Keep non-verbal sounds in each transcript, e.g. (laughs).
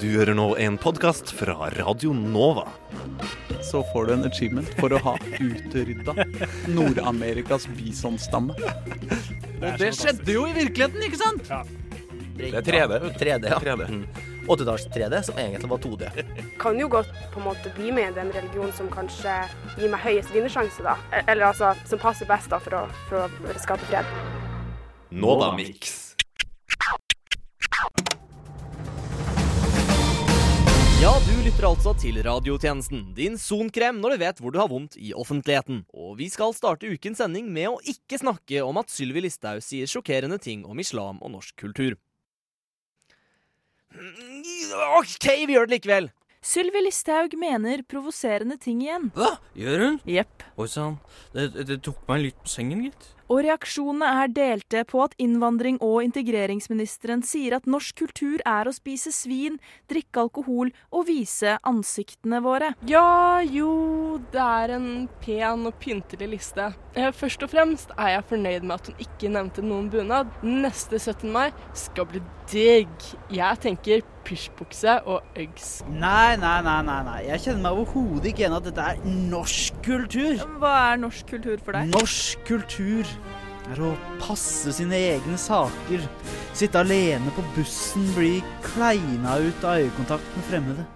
Du hører nå en podkast fra Radio Nova. så får du en achievement for å ha utrydda Nord-Amerikas bisonstamme. Og det skjedde jo i virkeligheten, ikke sant? Det er 3D. 3D, ja. 3D. Mm. 80-talls-3D, som egentlig var 2D. kan jo godt på en måte bli med i den religionen som kanskje gir meg høyest vinnersjanse, da. Eller altså som passer best da for å, for å skape fred. Nova Mix. Lytter altså til radiotjenesten, din sonkrem når du vet hvor du har vondt i offentligheten. Og vi skal starte ukens sending med å ikke snakke om at Sylvi Listhaug sier sjokkerende ting om islam og norsk kultur. OK, vi gjør det likevel. Sylvi Listhaug mener provoserende ting igjen. Hva? Gjør hun? Jepp. Oi sann, det, det tok meg litt på sengen, gitt. Og reaksjonene er delte på at innvandring- og integreringsministeren sier at norsk kultur er å spise svin, drikke alkohol og vise ansiktene våre. Ja, jo, det er en pen og pyntelig liste. Eh, Først og fremst er jeg fornøyd med at hun ikke nevnte noen bunad. Neste 17. mai skal bli digg. Jeg tenker pysjbukse og Uggs. Nei, nei, nei, nei, nei. Jeg kjenner meg overhodet ikke igjen at dette er norsk kultur. Hva er norsk kultur for deg? Norsk kultur er å passe sine egne saker. Sitte alene på bussen, bli kleina ut av øyekontakt med fremmede.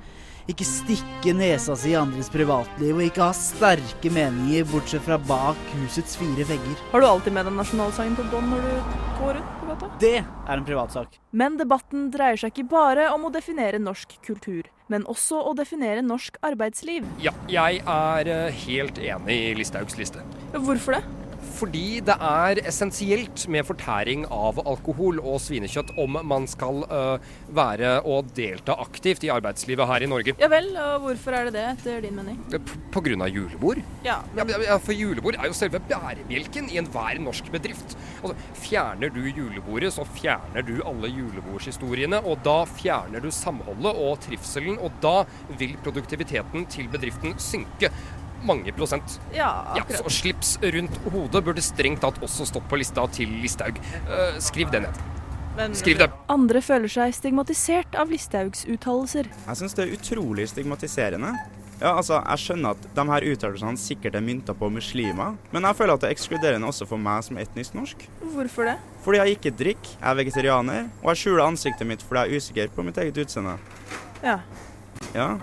Ikke stikke nesa si i andres privatliv, og ikke ha sterke meninger bortsett fra bak husets fire vegger. Har du alltid med deg nasjonalsangen på bånd når du går rundt på gata? Det er en privatsak. Men debatten dreier seg ikke bare om å definere norsk kultur, men også å definere norsk arbeidsliv. Ja, jeg er eh, helt enig i Listhaugs liste. Hvorfor det? Fordi det er essensielt med fortæring av alkohol og svinekjøtt om man skal øh, være og delta aktivt i arbeidslivet her i Norge. Ja vel, og hvorfor er det det, etter din mening? P- På grunn av julebord. Ja, Ja, men- ja, For julebord er jo selve bærebjelken i enhver norsk bedrift. Altså, Fjerner du julebordet, så fjerner du alle julebordshistoriene. Og da fjerner du samholdet og trivselen, og da vil produktiviteten til bedriften synke. Mange prosent. Ja, Ja, akkurat. så Slips rundt hodet burde strengt tatt også stått på lista til Listhaug. Uh, skriv det ned. Men Skriv det. andre føler seg stigmatisert av Listhaugs uttalelser. Jeg syns det er utrolig stigmatiserende. Ja, altså, Jeg skjønner at de her uttalelsene sikkert er mynta på muslimer, men jeg føler at det er ekskluderende også for meg som etnisk norsk. Hvorfor det? Fordi jeg ikke drikker, jeg er vegetarianer, og jeg skjuler ansiktet mitt fordi jeg er usikker på mitt eget utseende. Ja. Ja,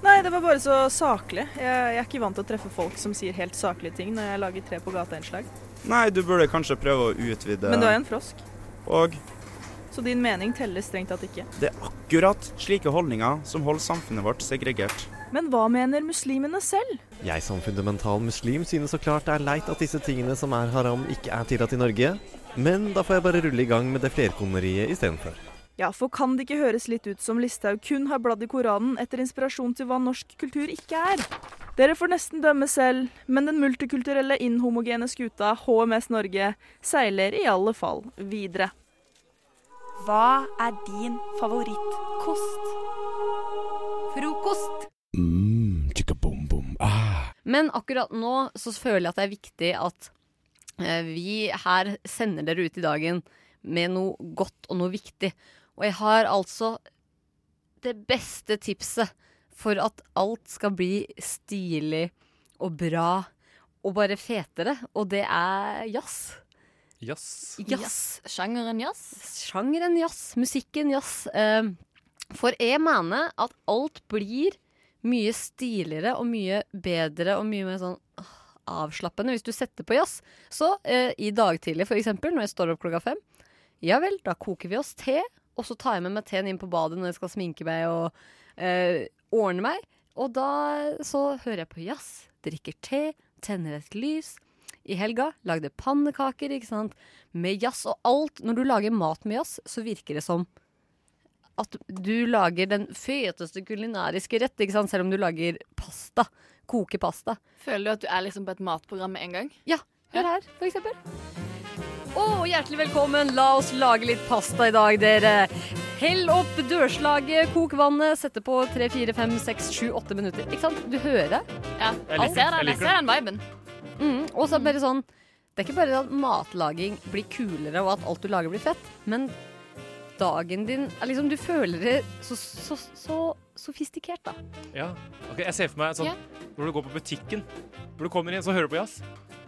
Nei, det var bare så saklig. Jeg, jeg er ikke vant til å treffe folk som sier helt saklige ting når jeg lager tre på gata-innslag. Nei, du burde kanskje prøve å utvide Men du er en frosk, Og så din mening teller strengt tatt ikke. det er akkurat slike holdninger som holder samfunnet vårt segregert. Men hva mener muslimene selv? Jeg som fundamental muslim synes så klart det er leit at disse tingene som er haram, ikke er tillatt i Norge. Men da får jeg bare rulle i gang med det flerkoneriet istedenfor. Ja, for kan det ikke høres litt ut som Listhaug kun har bladd i Koranen etter inspirasjon til hva norsk kultur ikke er? Dere får nesten dømme selv, men den multikulturelle inhomogene skuta HMS Norge seiler i alle fall videre. Hva er din favorittkost? Frokost. Men akkurat nå så føler jeg at det er viktig at eh, vi her sender dere ut i dagen med noe godt og noe viktig. Og jeg har altså det beste tipset for at alt skal bli stilig og bra og bare fetere, og det er jazz. Jazz. Jazz. Sjangeren jazz? Sjangeren jazz. Musikken jazz. Eh, for jeg mener at alt blir mye stiligere og mye bedre og mye mer sånn avslappende hvis du setter på jazz. Så eh, i dag tidlig, for eksempel, når jeg står opp klokka fem, ja vel, da koker vi oss te, og så tar jeg med meg teen inn på badet når jeg skal sminke meg og eh, ordne meg. Og da så hører jeg på jazz, drikker te, tenner et lys. I helga lagde pannekaker, ikke sant, med jazz og alt. Når du lager mat med jazz, så virker det som at du lager den feteste kulinariske rett, ikke sant? selv om du lager pasta. Koker pasta. Føler du at du er liksom på et matprogram med en gang? Ja. Hør her, for eksempel. Å, hjertelig velkommen. La oss lage litt pasta i dag, dere. Hell opp dørslaget, kok vannet, sette på 3, 4, 5, 6, 7, 8 minutter. Ikke sant? Du hører det. Ja, jeg ser den, jeg ser den viben. Mm, og så er det bare sånn Det er ikke bare at matlaging blir kulere og at alt du lager blir fett, men dagen din er liksom Du føler det så, så, så sofistikert, da. Ja, Okay, Jeg ser for meg sånn yeah. når du går på butikken, når du kommer inn, så hører du på jazz.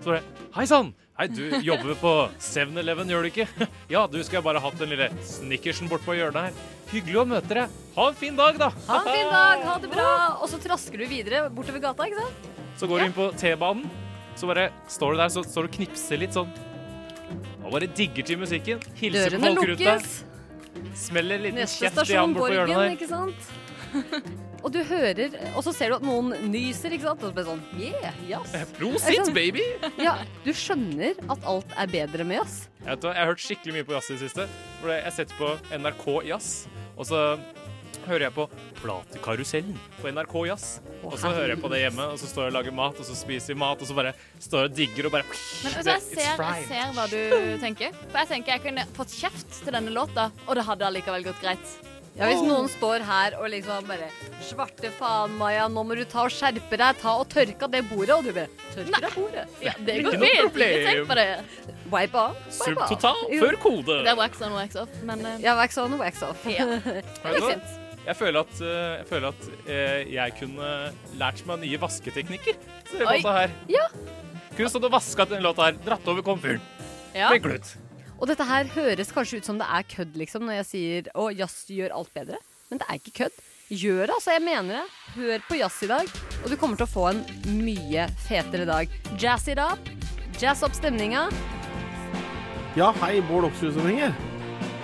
Så er det Hei sann! Hei, du jobber på 7-Eleven, gjør du ikke? Ja, du skulle bare hatt den lille snickersen bort på hjørnet her. Hyggelig å møte deg. Ha en fin dag, da. Ha en fin dag, ha det bra! Og så trasker du videre bortover gata, ikke sant? Så går du inn på T-banen, så bare står du der så står du og knipser litt sånn. Og bare digger til musikken. Hilser på Dørene folk rundt deg. lukkes. Smeller en liten Neste kjeft i han stasjon bort på hjørnet Borgen, der. ikke sant? (laughs) Og du hører Og så ser du at noen nyser, ikke sant? Og så blir det sånn Yeah, yes. Prosit, er sånn- baby! Ja, du skjønner at alt er bedre med jazz. Jeg, jeg har hørt skikkelig mye på jazz i det siste. For jeg setter på NRK Jazz, og så hører jeg på Platekarusellen på NRK Jazz. Og så hører jeg på det hjemme, og så står jeg og lager mat, og så spiser vi mat, og så bare står jeg og digger og bare Men altså, jeg, ser, jeg ser hva du tenker. For jeg tenker jeg kunne fått kjeft til denne låta, og det hadde allikevel gått greit. Ja, Hvis noen står her og liksom bare Svarte faen, Maja, nå må du ta og skjerpe deg. Ta og tørke av det bordet. Og du bare Tørke av bordet? Ja, det Ikke går noe fint. problem. Ikke tenk på det. Wipe on. wipe off. Subtotal Jo. før kode. Det er wax on, wax off, men eh, Ja, wax on og wax off. Ja. (laughs) Det du fint. Jeg føler at, eh, jeg, føler at eh, jeg kunne lært meg nye vasketeknikker. Så Oi. låta her. Ja. Kunne stått og vaska denne låta her. Dratt over komfyren. Ja. Med glut. Og dette her høres kanskje ut som det er kødd, liksom, når jeg sier å, jazz gjør alt bedre. Men det er ikke kødd. Gjør det, altså. Jeg mener det. Hør på jazz i dag, og du kommer til å få en mye fetere dag. Jazz it up. Jazz opp stemninga. Ja, hei, Bård Oksrud som ringer.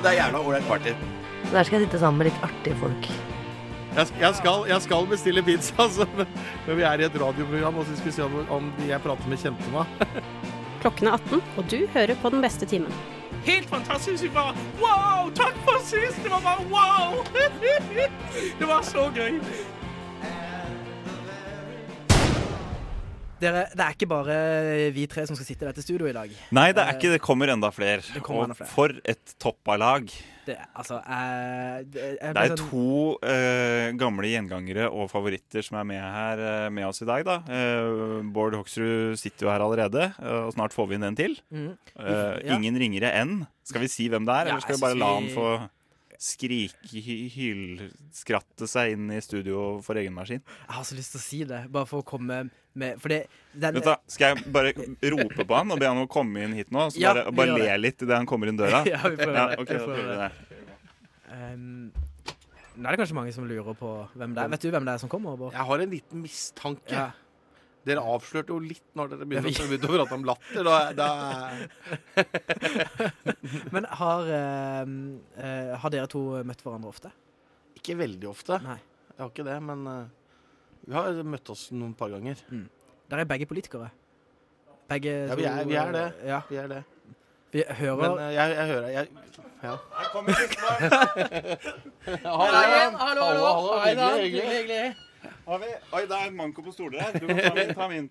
Det er jævla ålreit party. Der skal jeg sitte sammen med litt artige folk. Jeg, jeg, skal, jeg skal bestille pizza, altså, men vi er i et radioprogram, og så skal vi se om, om de jeg prater med, kjente meg. Klokken er 18, og du hører på den beste timen. Helt fantastisk. Vi bare Wow! Takk for sist! Det var bare wow! (laughs) Det var så gøy. Dere, det er ikke bare vi tre som skal sitte i dette studioet i dag. Nei, det er ikke det. kommer enda flere. Det kommer enda Og flere. for et toppa lag. Det, altså, jeg, det, jeg Det er sånn- to uh, gamle gjengangere og favoritter som er med her uh, med oss i dag. da. Uh, Bård Hoksrud sitter jo her allerede, og snart får vi inn en til. Mm. Ja. Ingen ringere enn. Skal vi si hvem det er, Ja, eller skal vi bare la han få skrike, hy- hylskratte seg inn i studio for egen maskin? Jeg har så lyst til å si det, bare for å komme med For det den, Vet du, skal jeg bare rope på han og be han å komme inn hit nå? Så Ja, bare, bare le det. litt idet han kommer inn døra? (laughs) Ja, vi prøver det. da nå er det kanskje mange som lurer på hvem det er. Vet du hvem det er som kommer? Bård? Jeg har en liten mistanke. Ja. Dere avslørte jo litt når dere Ja, begynte, vi- å- begynte å prate om latter. Da, da (laughs) Men har, eh, har dere to møtt hverandre ofte? Ikke veldig ofte. Nei. Jeg har ikke det, men uh, vi har møtt oss noen par ganger. Der er begge politikere. Begge Ja, vi er, vi er det. Ja. Vi er det. Vi hører Men uh, jeg, jeg hører jeg, ja. Her kommer (laughs) Hallo, hallo, hallo, hallo. Hei da. Hyggelig, hyggelig. Har vi, oi, det er en manko på stoler her. Du kan ta min. Ta min.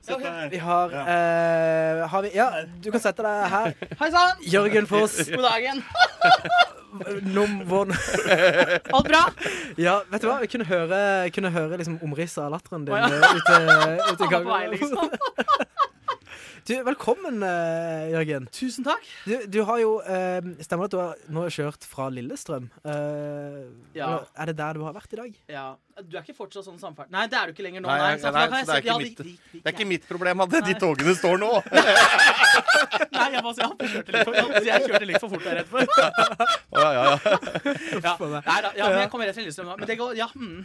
Sett deg her. Vi har, eh, har vi, Ja, du kan sette deg her. Hei sann! Jørgen Foss. God dagen. (laughs) Vår... Alt bra? Ja, vet du hva? Vi kunne høre, kunne høre liksom omrisset av latteren din Å, ja. eh, ute, ute i var vei, gangen. liksom. (laughs) Du, velkommen, eh, Jørgen. Tusen takk. Du, du har jo eh, Stemmer det at du har nå kjørt fra Lillestrøm? Eh, Ja. Er det der du har vært i dag? Ja, Du er ikke fortsatt sånn samferd... Nei, det er du ikke lenger nå. Nei, Nei, nei, så nei, jeg så det er ikke mitt- Det er ikke problem at de togene står nå. (laughs) Nei, jeg bare jeg kjørte litt for, jeg kjørte litt for fort der rett før. Ja, ja, ja. ja. Nei da, ja, men jeg kommer rett fra Lillestrøm nå. Men det går Ja. Mm.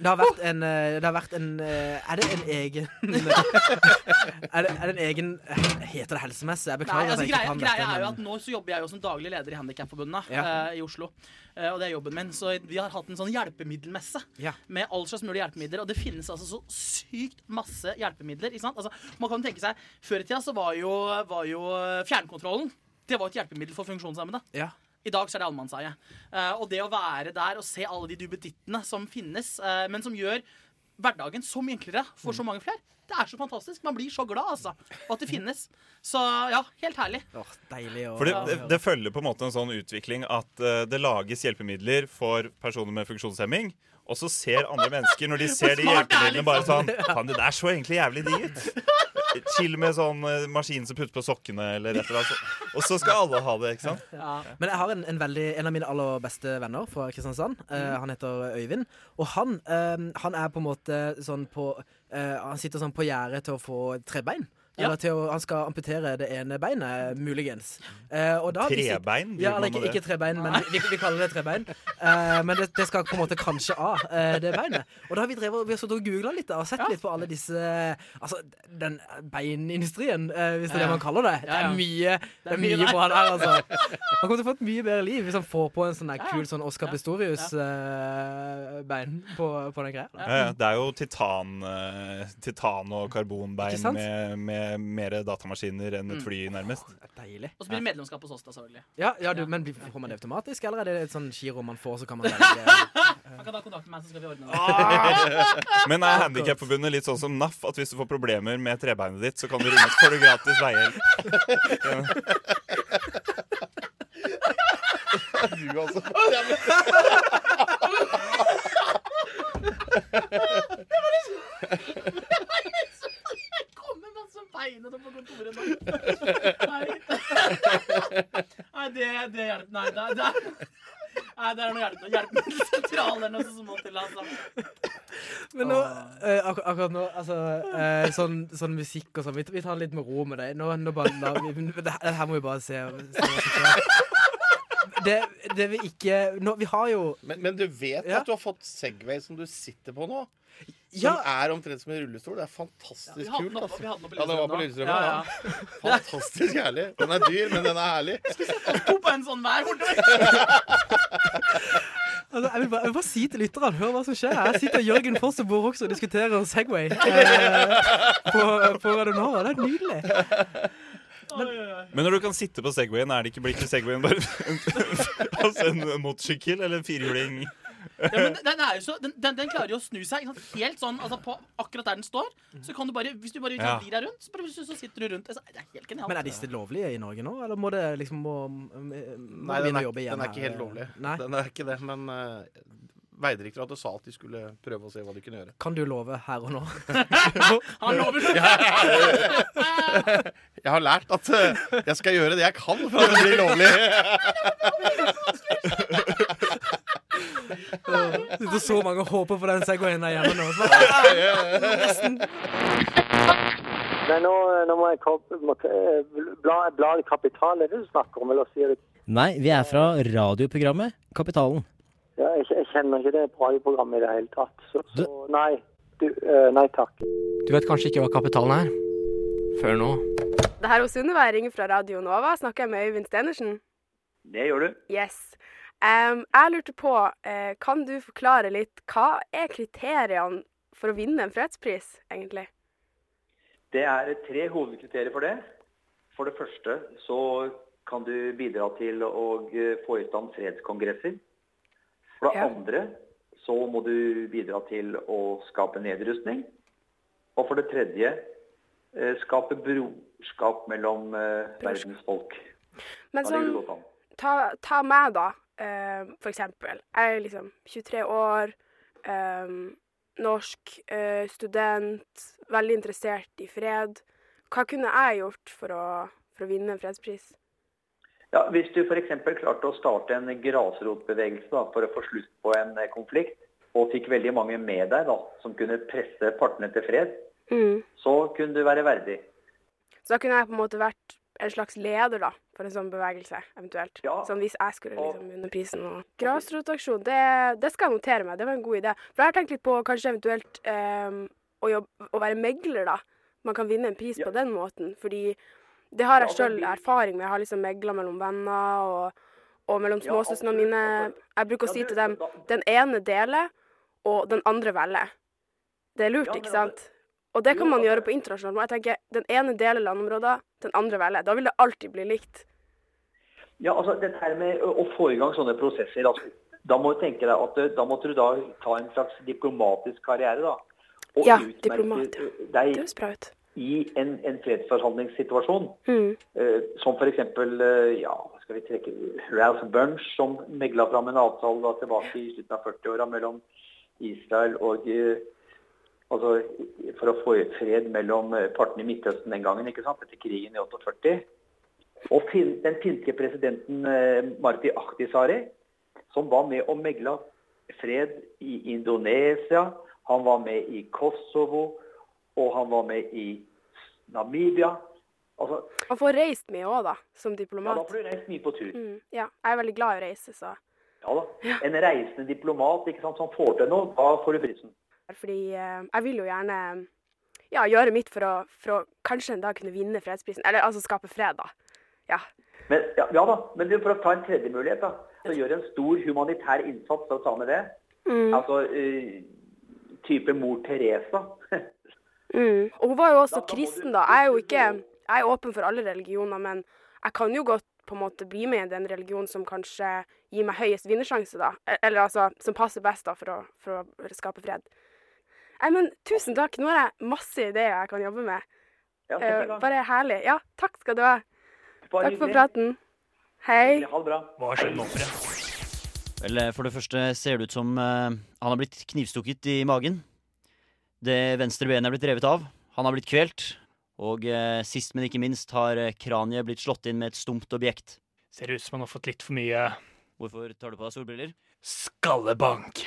Det har vært en, eh, det har vært en eh, Er det en egen (laughs) er, det, er det en egen Heter det helsemesse? Jeg Nei, altså, at jeg ikke greia, kan greia dette. er jo at Nå så jobber jeg jo som daglig leder i Handikapforbundet Ja. uh, i Oslo. Uh, og det er jobben min. Så vi har hatt en sånn hjelpemiddelmesse Ja. med all slags mulige hjelpemidler. Og det finnes altså så sykt masse hjelpemidler. Ikke sant? Altså, man kan tenke seg, Før i tida så var jo, var jo fjernkontrollen Det var et hjelpemiddel for funksjonshemmede. Ja. I dag så er det allemannseie. Eh, og det å være der og se alle de duppedittene som finnes, eh, men som gjør hverdagen så mye enklere for så mange flere, det er så fantastisk. Man blir så glad, altså. Og at det finnes. Så ja, helt herlig. deilig å For det, det, det følger på en måte en sånn utvikling at uh, det lages hjelpemidler for personer med funksjonshemming. Og så ser andre mennesker, når de ser de (laughs) hjelpemidlene, bare sånn. (laughs) Faen, det der så egentlig jævlig digg ut. (laughs) chill med sånn eh, maskin som putter på sokkene, eller et eller annet. Og så skal alle ha det, ikke sant? Men jeg har en, en, veldig, en av mine aller beste venner fra Kristiansand. Eh, han heter Øyvind. Og han, eh, han er på en måte sånn på eh, Han sitter sånn på gjerdet til å få trebein. Ja. Eller til å, han skal amputere det ene beinet, muligens. Eh, og da Trebein? Ja, eller ikke, ikke trebein, men vi, vi kaller det trebein. Eh, men det, det skal på en måte kanskje av, eh, det beinet. Og da har vi drevet, vi har og googla litt og sett litt på alle disse Altså, den beinindustrien, eh, hvis det er det man kaller det. Det er mye, det er mye bra der, altså. (laughs) Han kommer til å få et mye bedre liv hvis han får på en sånn kul sånn Oscar Pistorius-bein på, på den greia. Ja, ja, det er jo titan, eh, titan og karbonbein med, med, med mer datamaskiner enn et Mm. fly, nærmest. Deilig. Og så blir det medlemskap hos oss, da, selvfølgelig. Ja, ja du, men får man det automatisk, eller er det et sånn giro man får, så kan man (laughs) velge Man kan ta kontakt med meg, så skal vi ordne det. (laughs) Men er Handikapforbundet litt sånn som NAF, at hvis du får problemer med trebeinet ditt, så kan du ringe oss, får du gratis veihjelp? (laughs) Du, altså. kommer masse beinete på kontoret nå. Nei, Nei det, det hjelper Nei, det, nei, det er noe hjelp. Hjelpemiddelsentral eller noe som må til. Altså. Men nå, eh, ak akkurat nå, altså eh, sånn, sånn musikk og sånn, vi, vi tar det litt med ro med deg. Nå, nå bare, la, vi, det, her må vi bare se, se se. skjer. Det, det vil ikke nå, Vi har jo Men, men du vet Ja. at du har fått Segway som du sitter på nå? Som Ja. er omtrent som en rullestol. Det er fantastisk Ja, vi hadde den kult. Altså. hadde den oppe ja, den var på Lillestrøm Ja. Ja, Ja, Fantastisk herlig. Den er dyr, men den er herlig. To på en sånn hver borte. (laughs) Altså, jeg, vil bare, jeg vil bare si til lytterne, hør hva som skjer. Her sitter Jørgen Foss og Bård Hoksrud og diskuterer Segway eh, på, på Radio Nova. Det er nydelig. Men når du kan sitte på Segwayen, er det ikke, blitt til Segwayen bare (laughs) altså en motorsykkel eller en firehjuling? Ja, men den, er jo så, den, den, den klarer jo å snu seg helt sånn altså på akkurat der den står. Så kan du bare, Hvis du bare Ja. vrir deg rundt, så, bare, så sitter du rundt. Altså, det er helt genialt. Men er disse lovlige i Norge nå, eller må det liksom må, må Nei, den er, jobbe igjen den er ikke helt lovlig. Nei. Den er ikke det, men uh, Vegdirektoratet sa at de skulle prøve å se hva de kunne gjøre. Kan du love her og nå? (laughs) Han lover Jeg har lært at eh, jeg skal gjøre det jeg kan for at (laughs) det blir lovlig. Det Sitter så mange og håper på den Segwayen der hjemme nå. Nesten. Nei, nå, nå må jeg komme Bladet Kapital, er det du snakker om? Eller sier du Nei, vi er fra radioprogrammet Kapitalen. Ja, jeg, jeg kjenner ikke det radioprogrammet i det hele tatt. Så, så nei. Du, eh, nei takk. Du vet kanskje ikke hva kapitalen er? Før nå. Det her hos Sunniva ringer fra Radio Nova. Snakker jeg med Øyvind Stenersen? Det gjør du. Yes. Um, jeg lurte på, uh, kan du forklare litt, hva er kriteriene for å vinne en fredspris, egentlig? Det er tre hovedkriterier for det. For det første så kan du bidra til å eh, få i stand fredskongresser. For det Ja. andre så må du bidra til å skape nedrustning. Og for det tredje eh, skape brorskap mellom eh, verdens folk. Men sånn, ta, ta meg da, eh, for eksempel. Jeg er liksom 23 år, norsk eh, student, veldig interessert i fred. Hva kunne jeg gjort for å, for å vinne en fredspris? Ja, Hvis du f.eks. klarte å starte en grasrotbevegelse for å få slutt på en eh, konflikt, og fikk veldig mange med deg da, som kunne presse partene til fred, Mm. så kunne du være verdig. Så da kunne jeg på en måte vært en slags leder da, for en sånn bevegelse, eventuelt. Ja. Sånn hvis jeg skulle liksom vunne prisen. Og... Grasrotaksjon, det, det skal jeg notere meg. Det var en god idé. For jeg har tenkt litt på kanskje eventuelt eh, å, jobbe, å være megler, da. Man kan vinne en pris på den måten. Fordi det har jeg sjøl erfaring med. Jeg har liksom megla mellom venner og, og mellom småsøstrene mine. Jeg bruker å si til dem den ene deler, og den andre velger. Det er lurt, ikke sant? Og det kan man gjøre på internasjonalt. Men jeg tenker, Den ene deler landområder, den andre velger. Da vil det alltid bli likt. Ja, altså det her med å få i gang sånne prosesser, altså, da må du tenke deg at da måtte du da ta en slags diplomatisk karriere, da. Og Ja, diplomat, ja. Det høres bra ut. I en, en fredsforhandlingssituasjon. Mm. Eh, som f.eks. Uh, ja, skal vi trekke Ralph Bunch, som megla fram en avtale da tilbake i slutten av 40-åra mellom Israel og, eh, Altså for å få fred mellom eh, partene i Midtøsten den gangen, ikke sant, etter krigen i 48. Og fin, den finske presidenten eh, Marti Ahtisaari, som var med og megla fred i Indonesia, han var med i Kosovo, og han var med i Namibia. Altså, Man får reist mye òg, da, som diplomat. ja, da får du reist mye på tur. Mm, ja, jeg er veldig glad i å reise, så Ja da. En reisende diplomat ikke sant, som får til noe, da får du prisen. Fordi eh, jeg vil jo gjerne ja, gjøre mitt for å, for å kanskje en dag kunne vinne fredsprisen. Eller altså skape fred, da. Ja. Men, ja, ja da, men du, for å ta en tredje mulighet, da. Så gjør en stor humanitær innsats for å ta med det. Mm. Altså uh, type mor Teresa. (laughs) Mm. Og hun var jo også kristen, da. Jeg er jo ikke Jeg er åpen for alle religioner, men jeg kan jo godt på en måte bli med i den religionen som kanskje gir meg høyest vinnersjanse, da. E- Eller altså som passer best da for å, for å skape fred. Nei, men tusen takk. Nå har jeg masse ideer jeg kan jobbe med. Ja, Eh, bare herlig. Ja, takk skal du ha. Bare Takk for praten. Hei. Ha det bra. Hva? Vel, eh, for det første ser det ut som uh, han har blitt knivstukket i magen. Det venstre benet er blitt revet av. Han har blitt kvelt. Og eh, sist, men ikke minst, har eh, kraniet blitt slått inn med et stumt objekt. Ser ut som han har fått litt for mye Hvorfor tar du på deg solbriller? skallebank.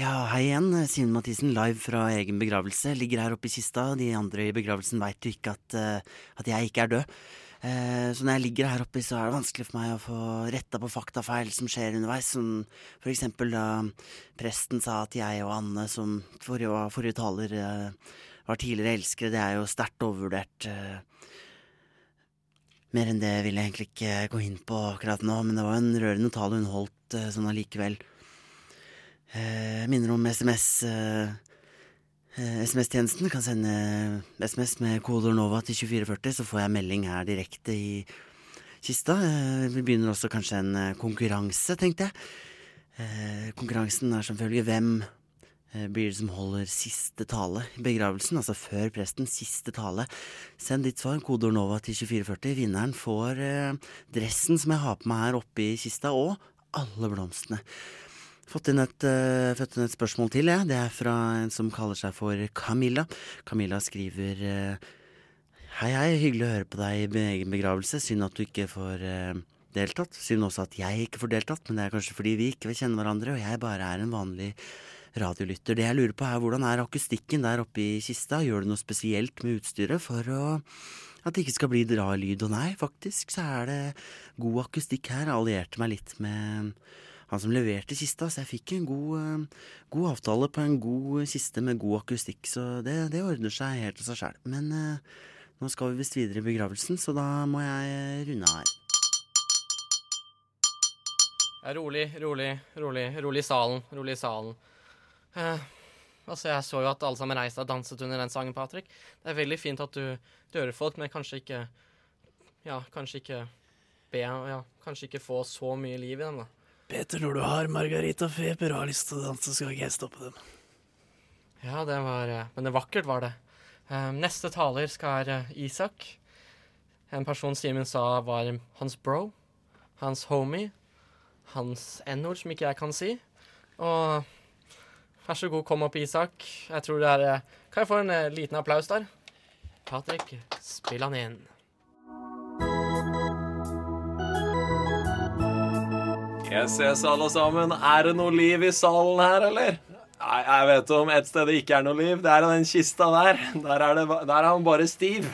Ja, hei igjen. Simen Mathisen live fra egen begravelse. Ligger her oppe i kista. De andre i begravelsen veit jo ikke at, eh, at jeg ikke er død. Eh, så når jeg ligger her oppe, så er det vanskelig for meg å få retta på faktafeil som skjer underveis. Som for eksempel da presten sa at jeg og Anne, som forrige, forrige taler, eh, var tidligere elskere. Det er jo sterkt overvurdert. eh. Mer enn det vil jeg egentlig ikke gå inn på akkurat nå, men det var en rørende tale hun holdt sånn allikevel. Minner om SMS SMS-tjenesten kan sende SMS med kodeord NOVA til 2440, så får jeg melding her direkte i kista. Eh, vi begynner også kanskje en eh, konkurranse, tenkte jeg. Eh, konkurransen er som følger hvem eh, blir det som holder siste tale i begravelsen, altså før presten, siste tale. Send ditt svar, kodeord NOVA til 2440. Vinneren får eh, dressen som jeg har på meg her oppe i kista, og alle blomstene. Fått inn et, uh, fått inn et spørsmål til, jeg. Det er fra en som kaller seg for Camilla. Camilla skriver uh, Hei, hei, hyggelig å høre på deg i egen begravelse. Synd at du ikke får uh, deltatt. Synd også at jeg ikke får deltatt, men det er kanskje fordi vi ikke vil kjenne hverandre, og jeg bare er en vanlig radiolytter. Det jeg lurer på er hvordan er akustikken der oppe i kista? Gjør du noe spesielt med utstyret for å at det ikke skal bli rar lyd? Og nei, faktisk så er det god akustikk her. Jeg allierte meg litt med han som leverte kista, så jeg fikk en god, eh, god avtale på en god kiste med god akustikk, så det, det ordner seg helt av seg sjæl. Men eh, nå skal vi visst videre i begravelsen, så da må jeg eh, runde her. Ja, rolig, rolig, rolig. Rolig i salen. Rolig i salen. Eh, altså, jeg så jo at alle sammen reiste og danset under den sangen, Patrick. Det er veldig fint at du dører folk, men kanskje ikke Ja, kanskje ikke be Ja, kanskje ikke få så mye liv i dem, da. Peter, når du har Margarita Feber og har lyst til å danse, skal ikke jeg stoppe dem. Ja, det var eh, Men det vakkert var det. Eh, neste taler skal være Isak. En person Simen sa var hans bro. Hans homie. Hans n-ord, som ikke jeg kan si. Og vær så god, kom opp, Isak. Jeg tror det er eh, Kan jeg få en eh, liten applaus der? Patrick, spill han inn. Yes, yes, alle sammen. Er det noe liv i salen her, eller? Nei, jeg vet om et sted det ikke er noe liv. Det er den kista der. Der er, det, der er han bare stiv.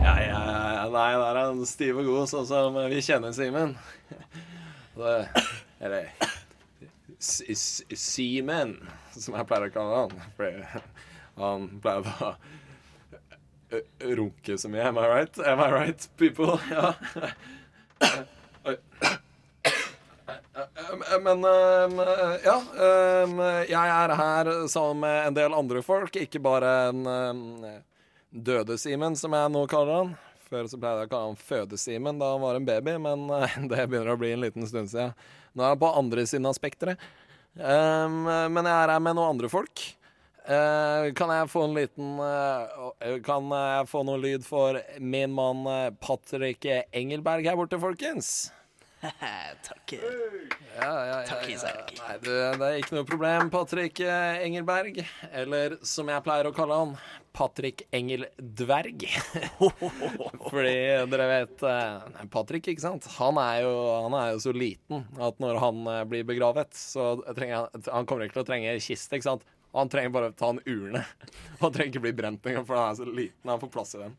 Ja, ja, ja. Nei, der er han stiv og god, sånn som vi kjenner Simen. Eller Simen, som jeg pleier å kalle han. For han pleier å runke så mye. Am I right? Am I right, people? Ja. Oi. Eh, Men ehm, ja, ehm, jeg er her sammen med en del andre folk, ikke bare en døde-Simen, som jeg nå kaller han. Før så pleide jeg å kalle han Føde-Simen da han var en baby, men eh, (laughs) det begynner å bli en liten stund siden. Nå er han på andre siden av spekteret. Men jeg er her med noen andre folk. Eh, kan jeg få en liten eh, Kan jeg få noe lyd for min mann eh, Patrick Engelberg her borte, folkens? (laughs) Takk. Ja, ja, ja, Takk, ja. Isak. Nei, du, det er ikke noe problem, Patrick eh, Engelberg. Eller som jeg pleier å kalle han, Patrick Engeldverg. (laughs) Fordi dere vet eh, Patrick, ikke sant? Han er, jo, han er jo så liten at når han eh, blir begravet, så trenger han Han kommer ikke til å trenge kiste, ikke sant? Han trenger bare å ta en urne. (laughs) Han trenger ikke bli brent engang, for han er så liten. Han får plass i den.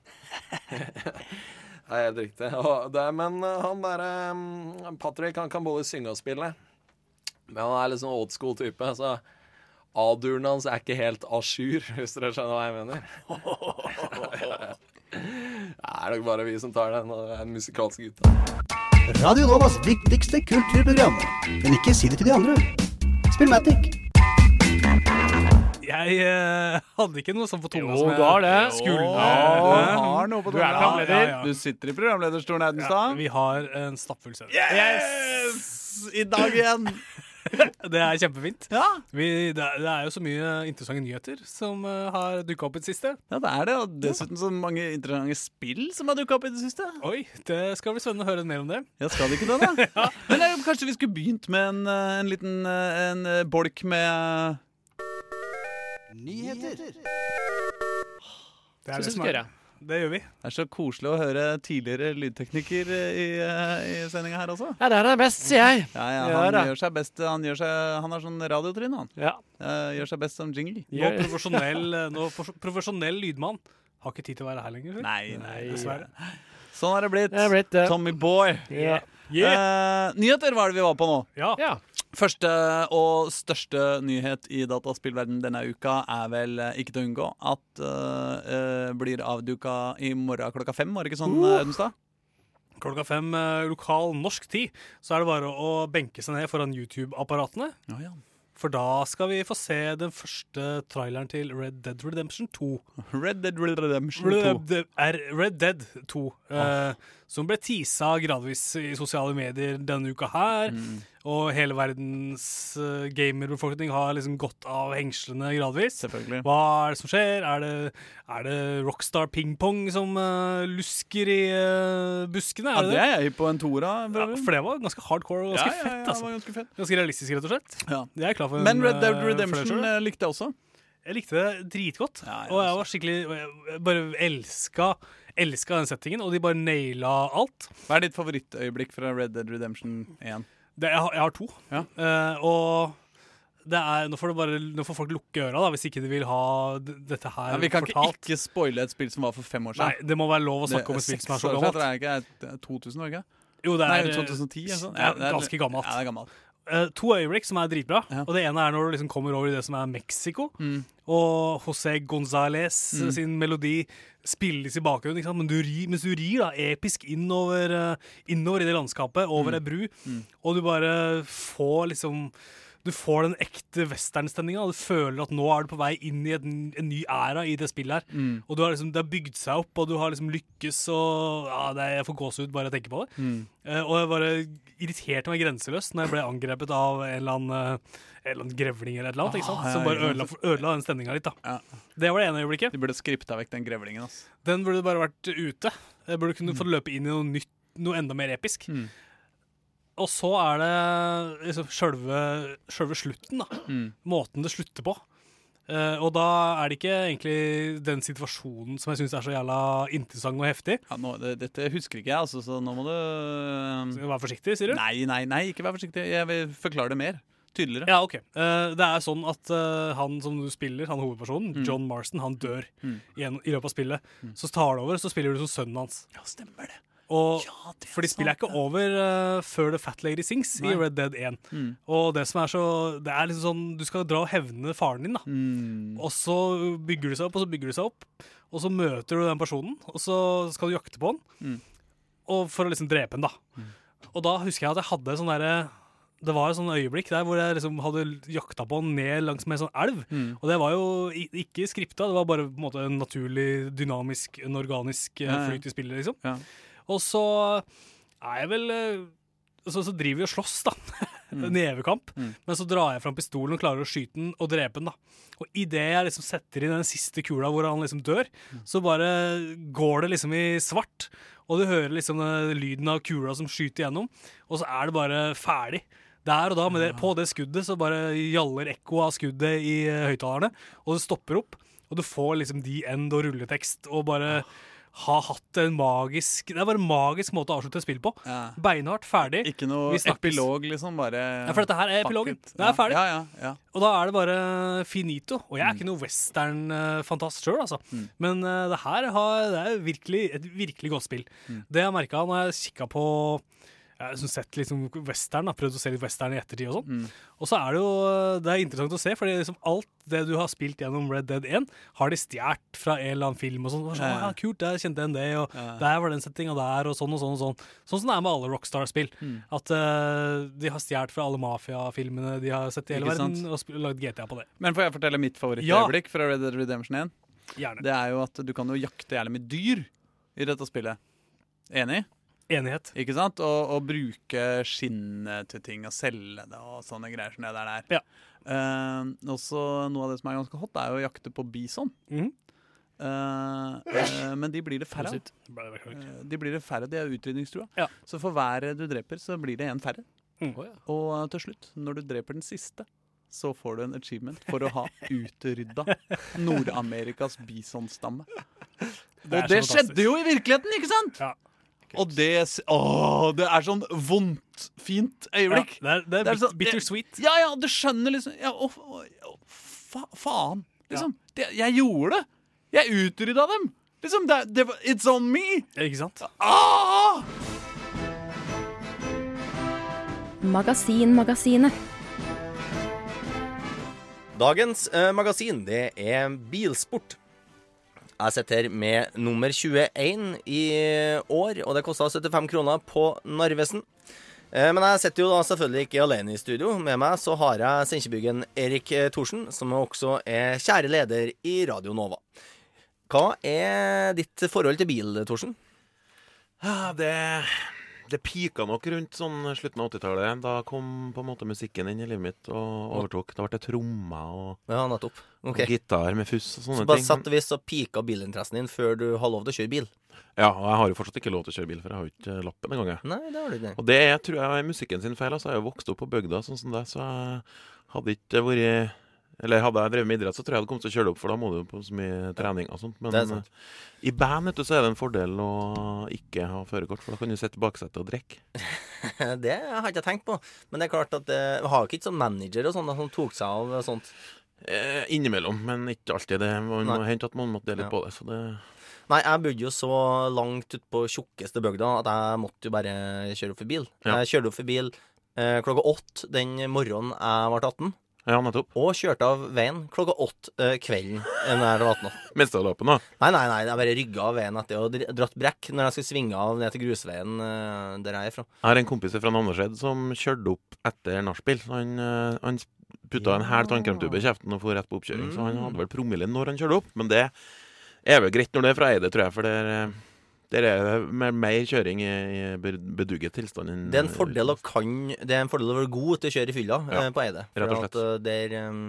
Det er helt riktig. Og det, men eh, han derre um, Patrick han kan både synge og spille. Men han er litt sånn old school type. Så A-duren hans er ikke helt a jour, (laughs) hvis dere skjønner hva jeg mener. (laughs) Det er nok bare vi som tar den, og er musikalske gutta. Radio Novas viktigste kulturprogram. Men ikke si det til de andre. Spillmatic. Jeg uh, hadde ikke noe sånt på tunga. Jo, som jeg du har det. skulle. Du har noe på Du er programleder. Ja, ja. Du sitter i programlederstolen, Ja, Audenstad. vi har en stappfull sending. Yes! I dag igjen. (laughs) det er kjempefint. Vi, det, er, det er jo så mye interessante nyheter som uh, har dukka opp i det siste. Ja, det er det. Og dessuten så mange interessante spill som har dukka opp i det siste. Oi, det skal bli spennende å høre mer om det. Ja, skal det ikke det, da? (laughs) ja. Men jeg, kanskje vi skulle begynt med en, eh, en liten eh, en eh, bolk med Nyheter. Det er det som er. Det gjør vi. Det er så koselig å høre tidligere lydtekniker eh, i, eh, i sendinga her også. Ja, det er det best, sier jeg. Ja, ja, Ja, han da. gjør seg best Han, gjør seg, han har sånn radiotrinn, han. Ja. Eh, gjør seg best som jingle. Nå profesjonell, nå (laughs) profesjonell lydmann. Har ikke tid til å være her lenger. Nei, nei. Dessverre. Sånn er det blitt. Det er blitt det. Tommy Boy. Ja. Eh, nyheter var det vi var på nå. Ja. Første og største nyhet i dataspillverden denne uka er vel eh, ikke til å unngå at uh, uh, blir avduka i morgen klokka fem, var det ikke sånn, Uh. Klokka fem lokal norsk tid så er det bare å benke seg ned foran YouTube-apparatene. Ja, ja. For da skal vi få se den første traileren til Red Dead Redemption 2. Red Dead Redemption 2. Red, Dead- er Red Dead 2. eh, som ble teasa gradvis i sosiale medier denne uka her. Og hele verdens uh, gamerbefolkning har liksom gått av hengslene gradvis. Selvfølgelig. Hva er det som skjer? Er det, er det Rockstar Pingpong som uh, lusker i uh, buskene? Ja, Er det det er jeg på en toer av. Ja, for det var ganske hardcore og ganske Ja, ja, ja, fett. det altså. ganske fett. Ganske realistisk, rett og slett. Ja. Jeg er klar for Men Red Dead eh, Redemption uh, eh, likte jeg også. Jeg likte det dritgodt. og jeg var skikkelig Jeg bare elska, elska den settingen, og de bare naila alt. Hva er ditt favorittøyeblikk fra Red Dead Redemption 1? Det, jeg, har, jeg har to. Ja. Uh, og det er, nå, får bare, nå får folk lukke øra da, hvis ikke de vil ha dette her Ja, vi kan fortalt. ikke, ikke spoile et spill som var for fem år siden. Nei, det må være lov å snakke om et spill som er så gammelt. Det er ikke er 2000, år, ikke? Jo, det er Nei, 2010 eller sånn. Ja, det er- ganske gammelt. Ja, det er gammelt. Eh, to øyeblikk som er dritbra. Og Det ene er når du liksom kommer over i det som er Mexico. Og José González Mm. sin melodi spilles i bakgrunnen. Men du rir, mens du rir da, episk innover, eh, innover i det landskapet, over Mm. ei bru, Mm. og du bare får liksom du får den ekte westernstemninga. Du føler at nå er du på vei inn i en, en ny æra i det spillet her. Mm. Og du har liksom, det har bygd seg opp, og du har liksom lykkes, og ja, det er, jeg får gåsehud bare jeg å tenke på det. Mm. Uh, og jeg bare irriterte meg grenseløst når jeg ble angrepet av en eller annen, eh, en eller annen grevling eller et eller annet? Ah, ja, som bare ødela, ødela den stemninga litt. da Det var det ene øyeblikket. De burde skripta vekk den grevlingen. ass. Den burde bare vært ute. Jeg burde kunne fått løpe inn i noe nytt, noe enda mer episk. Mm. Og så er det liksom sjølve, sjølve slutten, da. Mm. Måten det slutter på. Uh, og da er det ikke egentlig den situasjonen som jeg syns er så jævla interessant og heftig. Ja, nå, det, dette husker ikke jeg, altså, så nå må du. Skal vi være forsiktig, sier du? Nei, nei, nei, ikke vær forsiktig. Jeg vil forklare det mer. Tydeligere. Ja, ok. Uh, det er sånn at eh, han som du spiller, han hovedpersonen, Mm. John Marston, han dør Mm. i, en, i løpet av spillet. Så tar det over, så spiller du som sønnen hans. Ja, stemmer det. Og, fordi spillet er ikke over uh, før The Fat Lady Sings Nei. i Red Dead 1. Mm. Og det som er så Det er liksom sånn Du skal dra og hevne faren din, da. Mm. Og så bygger det seg opp, og så bygger det seg opp. Og så møter du den personen, og så skal du jakte på han. Mm. Og for å liksom drepe han, da. Og da husker jeg at jeg hadde sånn derre det var et sånn øyeblikk der hvor jeg liksom hadde jakta på han ned langs med en sånn elv. Mm. Og det var jo ikke skripta, det var bare på en måte en naturlig, dynamisk, en organisk eh, Ja, ja. flyt i spillet, liksom. Ja. Og så er jeg vel eh, så, så driver vi og slåss, da. (laughs) Mm. nevekamp. Mm. Men så drar jeg fram pistolen og klarer å skyte den og drepe den. da. Og idet jeg liksom setter inn den siste kula hvor han liksom dør, Mm. så bare går det liksom i svart. Og du hører liksom den lyden av kula som skyter gjennom, og så er det bare ferdig. Der og da, med det, på det skuddet, så bare gjaller ekkoet av skuddet i eh, høyttalerne, og det stopper opp. Og du får liksom de end og rulletekst, og bare ha hatt en magisk Det er bare en magisk måte å avslutte et spill på. Ja. Beinhardt, ferdig. Ikke noe epilog, liksom. Bare Ja, for dette her er epilogen. Det er ferdig. Ja, ja, ja. Og da er det bare finito. Og jeg er ikke noe western-fantast sjøl, altså. Mm. Men uh, det her har, det er virkelig, et virkelig godt spill. Mm. Det jeg merka når jeg kikka på jeg har liksom sett liksom western, da, prøvd å se litt western i ettertid og sånn. Mm. Og så er det jo det er interessant å se, for liksom alt det du har spilt gjennom Red Dead 1, har de stjålet fra en eller annen film og sånn. Og så, Ja, ja. ja, kult, der kjente jeg en det, og Ja. der var den settinga der, og sånn og sånn og sånn. Sånn som det er med alle Rockstar-spill. Mm. At uh, de har stjålet fra alle mafiafilmene de har sett i hele verden, og lagd GTA på det. Men får jeg fortelle mitt Ja. favorittøyeblikk fra Red Dead Redemption 1? Gjerne. Det er jo at du kan jo jakte jævlig med dyr i dette spillet. Enig? Enighet. Ikke sant? Og, og bruke skinnet til ting og selge det og sånne greier som det der er. Ja. Eh, også noe av det som er ganske hot, er jo å jakte på bison. Mm. Uh, uh, men de blir det færre av. De blir det færre, de er utrydningstrua. Ja. Så for hver du dreper, så blir det en færre. Mm. Og eh, til slutt, når du dreper den siste, så får du en achievement for å ha (laughs) utrydda Nord-Amerikas bisonstamme. Det Og det skjedde jo i virkeligheten, ikke sant? Ja. Og det Åh, det er sånn vondt, fint øyeblikk. Ja, det er- det er bit- sånn- bittersweet. Ja, ja, du skjønner liksom ja, å, å, fa, Faen. Liksom. Det, jeg gjorde det. Jeg utrydda dem. Liksom, det, det, var- It's on me. Ikke sant? Ah! Magasinmagasinet. Dagens eh, magasin, det er bilsport. Jeg sitter her med nummer 21 i år, og det kosta 75 kroner på Narvesen. Eh, men jeg sitter jo da selvfølgelig ikke alene i studio. Med meg så har jeg Steinkjerbyggen Erik eh, Thorsen, som også er kjære leder i Radio Nova. Hva er ditt forhold til bil, Thorsen? Ja, det, det pika nok rundt sånn slutten av 80-tallet. Da kom på en måte musikken inn i livet mitt og overtok. Da ble det trommer og, Ja, nettopp. Okay. og gitar med fuss og Så sånne bare ting. sett og vis så pika bilinteressen din før du har lov til å kjøre bil. Ja, og jeg har jo fortsatt ikke lov til å kjøre bil, for jeg har jo ikke lappen engang. Nei, det har du ikke. Og det er, tror jeg er musikken sin feil. Altså, jeg har jo vokst opp på bygda sånn som det, så jeg hadde ikke vært Eller hadde jeg drevet med idrett, så tror jeg jeg hadde kommet til å kjøre det opp, for da må du på så mye trening og sånt. Men eh, i band vet du, så er det en fordel å ikke ha førerkort, for da kan du sitte i baksetet og drikke. (laughs) Det har jeg ikke tenkt på. Men det er klart at eh, vi har ikke sånn manager og sånn som tok seg av sånt. Eh, innimellom, men ikke alltid. Det må hende at man måtte dele litt Ja. på det. Så det Nei, jeg bodde jo så langt ute på tjukkeste bygda at jeg måtte jo bare kjøre opp for bil. Ja. Jeg kjørte opp for bil eh, klokka åtte den morgenen jeg ble 18. Ja, nettopp. Og kjørte av veien klokka åtte eh, kvelden eh, når det var 18. Mista du lappen, da? Nei, nei, nei, jeg bare rygga av veien etter og dratt brekk når jeg skulle svinge av ned til grusveien eh, der jeg er fra. Jeg har en kompis fra Namdalsred som kjørte opp etter nachspiel. Han, eh, han putta en hæl tannkremtube i kjeften og for rett på oppkjøring. Så han Mm. hadde vel promille når han kjørte opp. Men det er vel greit når det er fra Eide, tror jeg. For det eh, der er det mer, mer kjøring i, i bedugget tilstand enn Det er en fordel å kan Det er en fordel å være god til å kjøre i fylla Ja, eh, på Eide. For rett og at, eh, det er, eh,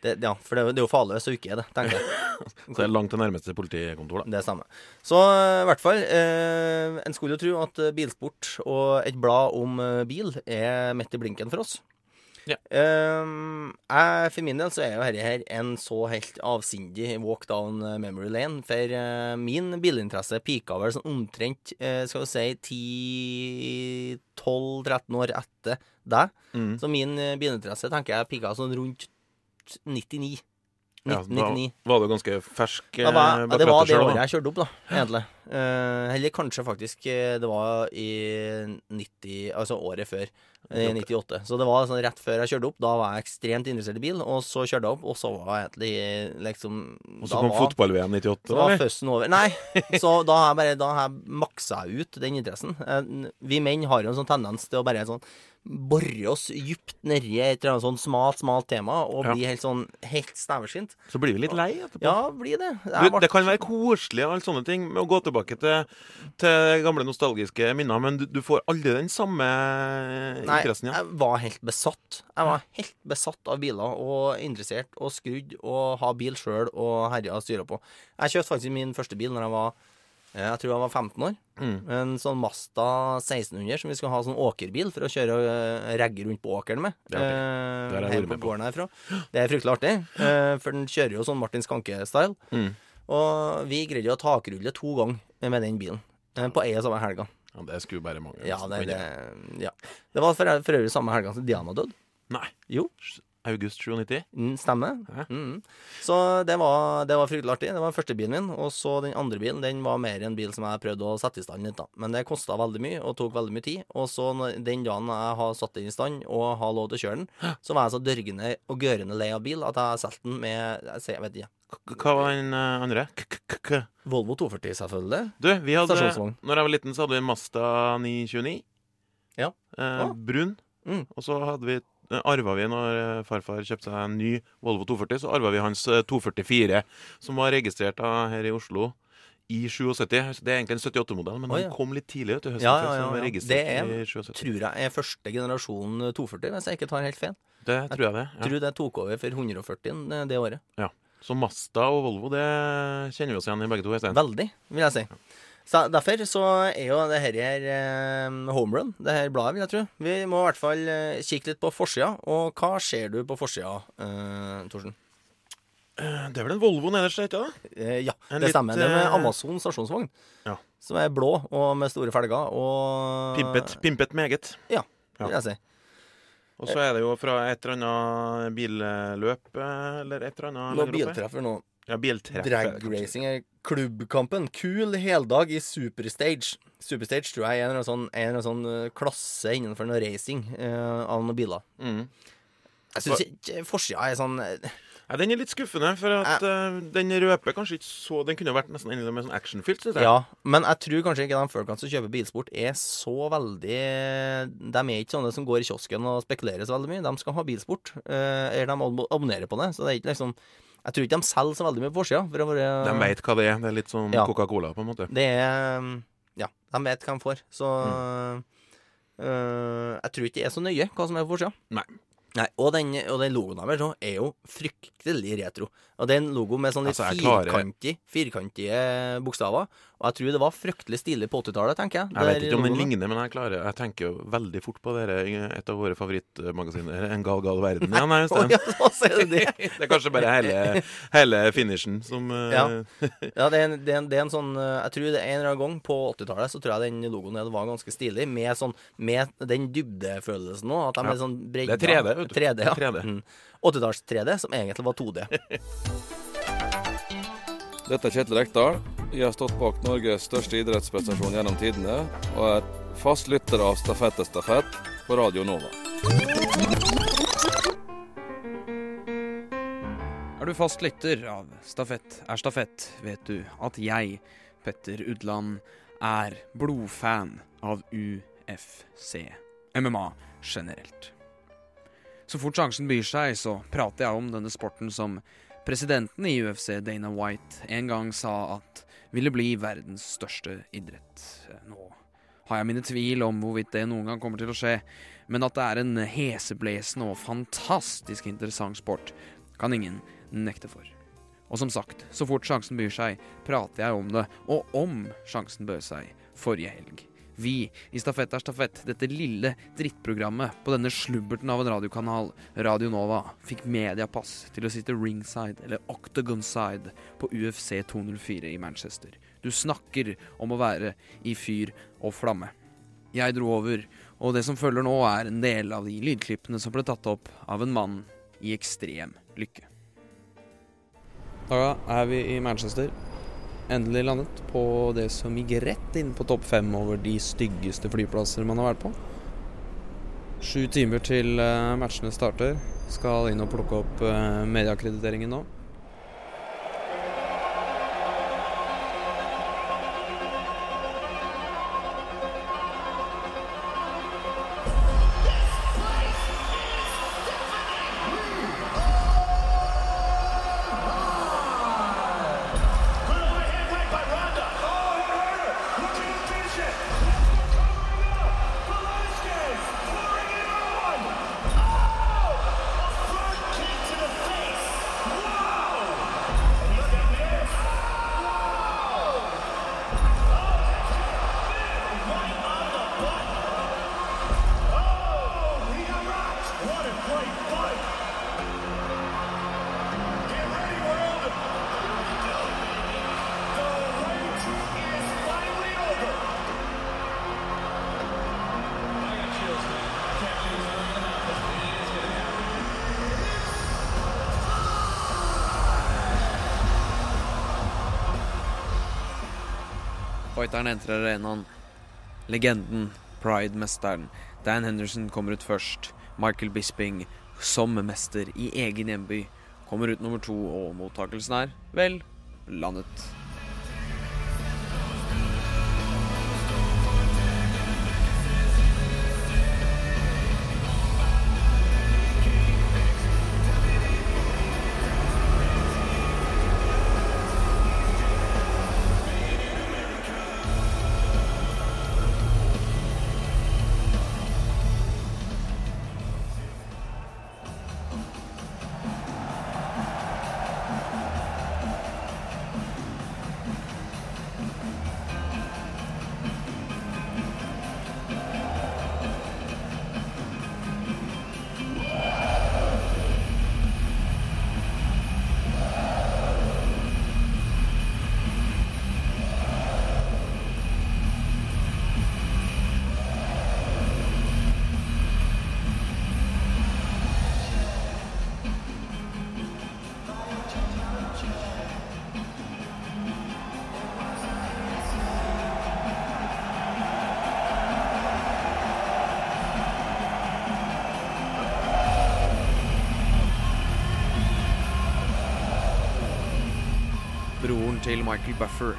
det, ja, for det, er jo- det farlig hvis du ikke er det, tenker jeg. (laughs) Så det er langt til nærmeste politikontor, da. Det stemmer. Så eh, i hvert fall eh, En skulle jo tro at eh, bilsport og et blad om eh, bil er midt i blinken for oss. Ja. Um, jeg, for min del så er jo dette her en så helt avsindig walk down eh, memory lane. For uh, min bilinteresse pika vel sånn omtrent uh, skal vi si 10-12-13 år etter deg. Mm. Så min bilinteresse tenker jeg pika sånn rundt 99. Ja, da var du ganske fersk Da eh, ja, det var det året jeg kjørte opp, da, egentlig. Eh, eller kanskje faktisk eh, det var i 90 Altså året før. I 98. Så det var sånn rett før jeg kjørte opp. Da var jeg ekstremt interessert i bil. Og så kjørte jeg opp, og så var jeg egentlig eh, liksom Og så kom fotball-VM 98, Så var føsten over. Nei, så da har jeg bare Da har jeg maksa ut den interessen. Eh, Vi menn har jo en sånn tendens til å bare sånn bore oss dypt nedi et eller annet sånn smalt, smalt tema og Ja. bli helt sånn helt sneversynt. Så blir vi litt lei etterpå. Ja, blir det. Du, det kan være koselig og alle sånne ting med å gå tilbake tilbake til, til gamle nostalgiske minner, men du, du får aldri den samme Nei, interessen. Ja. jeg var helt besatt. Jeg var helt besatt av biler og interessert og skrudd og ha bil sjøl og herja og styra på. Jeg kjøpte faktisk min første bil når jeg var eh, jeg tror jeg var 15 år. Mm. En sånn Masta 1600 som vi skulle ha sånn åkerbil for å kjøre uh, regge rundt på åkeren med. Det er det Eh, Det på. gården herfra. Det er fryktelig artig, eh, for den kjører jo sånn Martin Skanke-style. Mm. Og vi greide å takrulle to ganger med den bilen. På ei og samme helga. Ja, det skulle bare mange. Ja, det, det, ja. det var for, for øvrig samme helga som Diana døde. Nei. Jo. August 97? Mm, stemmer. Mm. Så det var, det var fryktelig artig. Det var første bilen min. Og så den andre bilen Den var mer en bil som jeg prøvde å sette i stand litt. da Men det kosta veldig mye og tok veldig mye tid. Og så den dagen jeg har satt den i stand og har lov til å kjøre den, så var jeg så dørgende og gørende lei av bil at jeg solgte den med jeg vet ikke. Hva var den eh, andre? K-k-k. Volvo 240, selvfølgelig. Du, vi hadde. Når jeg var liten, så hadde vi en Mazda 929. Ja. Eh. Brun. Mm. Og så hadde vi eh, arva vi når eh, farfar kjøpte seg en ny Volvo 240, så arva vi hans eh, 244, som var registrert her i Oslo i 77. Det er egentlig en 78-modell, men ja. den kom litt tidlig. Vet du, høsten Ja, ja, ja, ja. Det er, tror jeg er første generasjon 240, hvis jeg ikke tar helt feil. Det tror jeg det. Ja. Tror det tok over for 140 det, det året. Ja. Så Mazda og Volvo, det kjenner vi oss igjen i begge to. Øystein. Veldig, vil jeg si. Så Derfor så er jo det her eh, homerun, det her bladet, vil jeg tro. Vi må i hvert fall eh, kikke litt på forsida. Og hva ser du på forsida, eh, Torsten? Eh, Det er vel en Volvo nederst der, ikke det? Eh, ja, En det litt, stemmer. Det er med Amazon stasjonsvogn. Ja. Som er blå og med store felger og Pimpet, pimpet meget. Ja, vil jeg si. Og så er det jo fra et eller annet billøp, eh, eller et eller annet Noe biltreffer nå. Ja, biltreffer. Drag racing er klubbkampen. Kul heldag i Superstage. Superstage tror jeg er en eller annen sånn, en eller annen sånn eh, klasse innenfor noe racing uh, av noen biler. Mm. Jeg syns forsida er sånn Ja, den er litt skuffende, for at uh, den røper kanskje ikke så Den kunne vært nesten enda mer sånn actionfylt, syns jeg. Ja, men jeg tror kanskje ikke de folkene som kjøper bilsport, er så veldig De er ikke sånne som går i kiosken og spekulerer så veldig mye. De skal ha bilsport. Uh, Eller de abonnerer på det. Så det er ikke liksom Jeg tror ikke de selger så veldig mye på forsida. for være- De veit hva det er. Det er litt som Ja. Coca-Cola, på en måte. Det er Ja, de vet hva de får. Så Mm. øh, jeg tror ikke det er så nøye hva som er på forsida. Nei. Og den, og den logoen deres også er jo fryktelig retro. Og det er en logo med sånn litt Altså, firkantige, firkantige bokstaver. Og jeg tror det var fryktelig stilig på 80-tallet, tenker jeg. Jeg vet ikke om den ligner, men jeg klarer Jeg tenker jo veldig fort på dere, et av våre favorittmagasiner, En gal, gal verden. Ja, nei, (laughs) ja, du det. (laughs) det er kanskje bare hele, hele finishen som uh... Ja, ja det, er en, det, er en, det er en sånn øh, Jeg tror det er en eller annen gang på 80-tallet så tror jeg den logoen der var ganske stilig, med, sånn, med den dybdefølelsen òg. At de Ja. er sånn Det er 3D, vet du. 3D, ja. Er 3D. Mm. 80-talls-3D, som egentlig var 2D. Dette er Kjetil Rekdal. Jeg har stått bak Norges største idrettsprestasjon gjennom tidene, og er fast lytter av Stafettestafett på Radio Nova. Er du fast lytter av Stafett er stafett, vet du at jeg, Petter Udland, er blodfan av UFC. MMA generelt. Så fort sjansen byr seg, så prater jeg om denne sporten som presidenten i UFC, Dana White, en gang sa at ville bli verdens største idrett. Nå har jeg mine tvil om hvorvidt det noen gang kommer til å skje, men at det er en heseblesende og fantastisk interessant sport, kan ingen nekte for. Og som sagt, så fort sjansen byr seg, prater jeg om det, og om sjansen bød seg forrige helg. Vi i Stafett er stafett, dette lille drittprogrammet på denne slubberten av en radiokanal, Radio Nova, fikk mediepass til å sitte ringside, eller octagonside, på UFC 204 i Manchester. Du snakker om å være i fyr og flamme. Jeg dro over, og det som følger nå er en del av de lydklippene som ble tatt opp av en mann i ekstrem lykke. Da er vi i Manchester. Endelig landet på det som gikk rett inn på topp fem over de styggeste flyplasser man har vært på. Sju timer til eh, matchene starter. Skal inn og plukke opp eh, medieakkrediteringen nå. Fighteren entrer arenaen. Legenden, Pride-mesteren, Dan Henderson kommer ut først. Michael Bisping, som mester i egen hjemby, kommer ut nummer to, og mottakelsen er, vel, landet. Broren til Michael Buffer.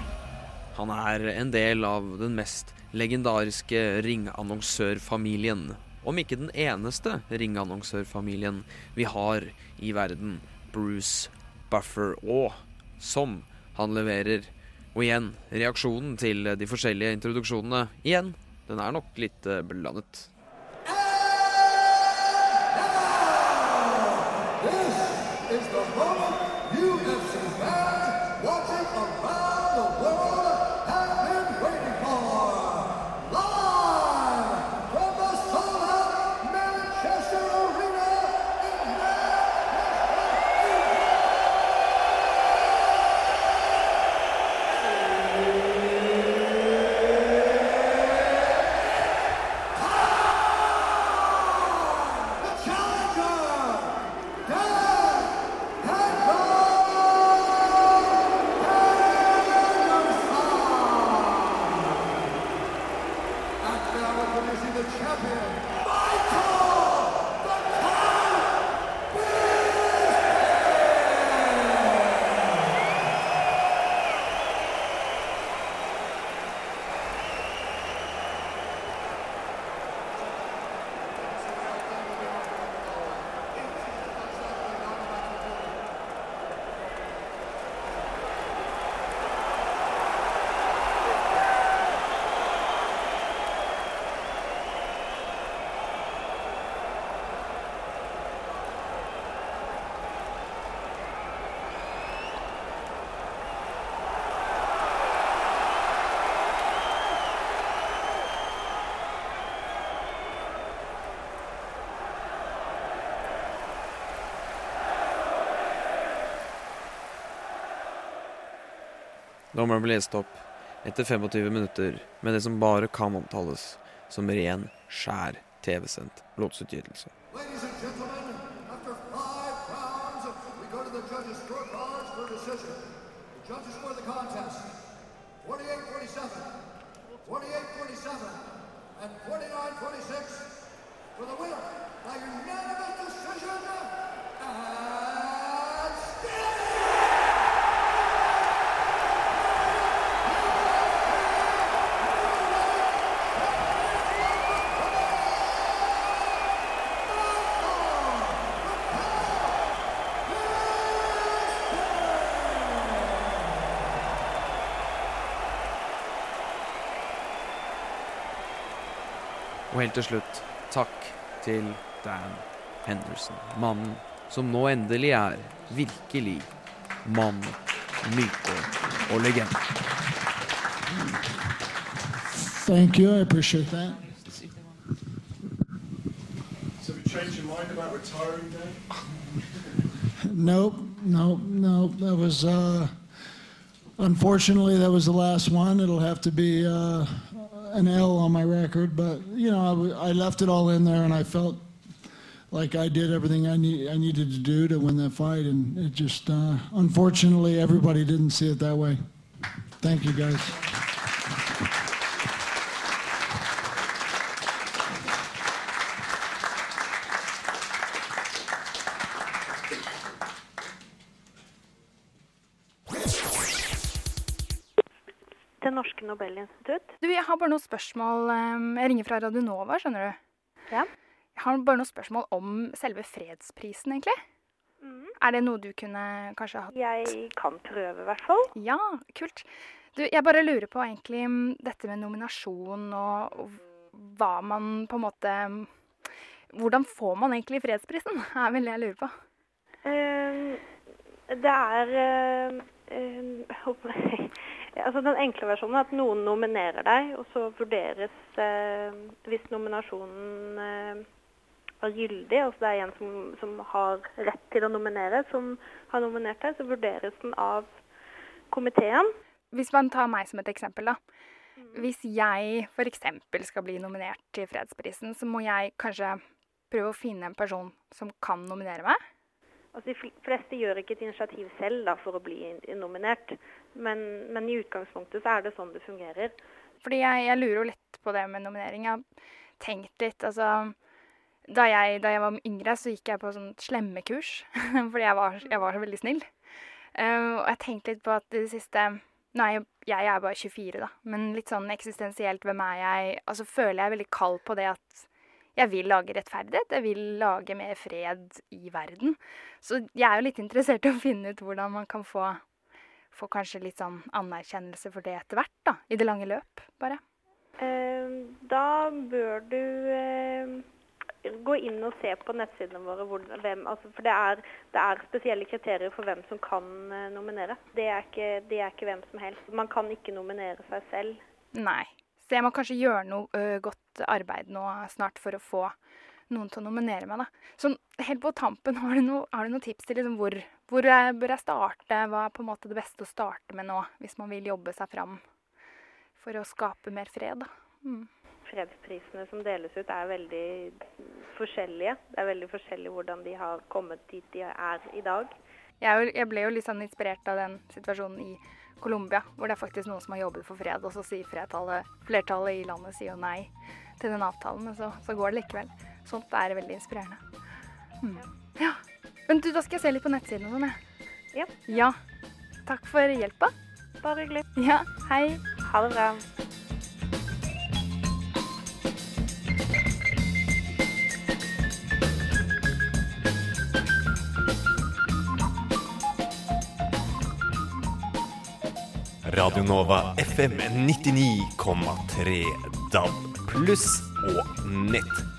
Han er en del av den mest legendariske ringannonsørfamilien. Om ikke den eneste ringannonsørfamilien vi har i verden. Bruce Buffer. Og som han leverer. Og igjen, reaksjonen til de forskjellige introduksjonene. Igjen, den er nok litt eh, blandet. Dommeren ble lest opp etter 25 minutter med det som bare kan omtales som ren, skjær TV-sendt låtsutgytelse. Og helt til slutt, takk til Dan Henderson. Mannen som nå endelig er virkelig mann, myte og legende. Thank you. I appreciate that. So we changed your mind about retiring then? (laughs) Nope, nope, nope. That was, uh, unfortunately, that was the last one. It'll have to be uh, an L on my record, but you know, I left it all in there, and I felt like I did everything I need I needed to do to win that fight, and it just uh, unfortunately everybody didn't see it that way. Thank you, guys. Har bare noen spørsmål. ehm, Jeg ringer fra Radionova, skjønner du. Ja. Jeg har bare noen spørsmål om selve fredsprisen, egentlig. Er det noe du kunne kanskje hatt? Jeg kan prøve, i hvert fall. Ja, kult. Du, jeg bare lurer på egentlig mm, dette med nominasjon og, og hva man på en måte mm, Hvordan får man egentlig fredsprisen? (laughs) er vel det jeg lurer på. Uh, det er (laughs) uh, uh, Altså Den enkle versjonen er at noen nominerer deg, og så vurderes eh, Hvis nominasjonen eh, er gyldig, altså det er en som, som har rett til å nominere, som har nominert deg, så vurderes den av komiteen. Hvis man tar meg som et eksempel, da. Hvis jeg f.eks. skal bli nominert til fredsprisen, så må jeg kanskje prøve å finne en person som kan nominere meg? Altså De fleste gjør ikke et initiativ selv da, for å bli nominert, men, men i utgangspunktet så er det sånn det fungerer. Fordi jeg, jeg lurer jo litt på det med nominering. Jeg har tenkt litt, altså da jeg, da jeg var yngre, så gikk jeg på sånn slemmekurs. (laughs) Fordi jeg var, jeg var så veldig snill. Uh, og jeg tenkte litt på at det siste Nå er jeg, jeg er bare 24, da, men litt sånn eksistensielt, hvem er jeg? Altså føler jeg veldig kald på det at jeg vil lage rettferdighet. Jeg vil lage mer fred i verden. Så jeg er jo litt interessert i å finne ut hvordan man kan få, få kanskje litt sånn anerkjennelse for det etter hvert, da. I det lange løp, bare. Eh, da bør du eh, gå inn og se på nettsidene våre. Hvor, hvem, altså, for det er, det er spesielle kriterier for hvem som kan eh, nominere. Det er, ikke, det er ikke hvem som helst. Man kan ikke nominere seg selv. Nei. Så jeg må kanskje gjøre noe ø, godt arbeid nå snart for å få noen til å nominere meg, da. Sånn helt på tampen, (laughs) har du no, har du noen tips til liksom hvor, hvor jeg, bør jeg starte? Hva er på en måte det beste å starte med nå, hvis man vil jobbe seg fram for å skape mer fred, da? Mm. Fredsprisene som deles ut er veldig forskjellige. Det er veldig forskjellig hvordan de har kommet dit de er i dag. Jeg, jeg ble jo litt sånn inspirert av den situasjonen i Colombia, hvor det er faktisk noen som har jobbet for fred, og så sier flertallet, flertallet i landet sier jo nei til den avtalen, men så, så går det likevel. Sånt er veldig inspirerende. Mm. Ja. Men du, da skal jeg se litt på nettsiden og sånn, jeg. Ja. Ja. Takk for hjelpa. Bare hyggelig. Ja, hei. Ha det bra. Radio Nova FM 99,3 DAB pluss og nett.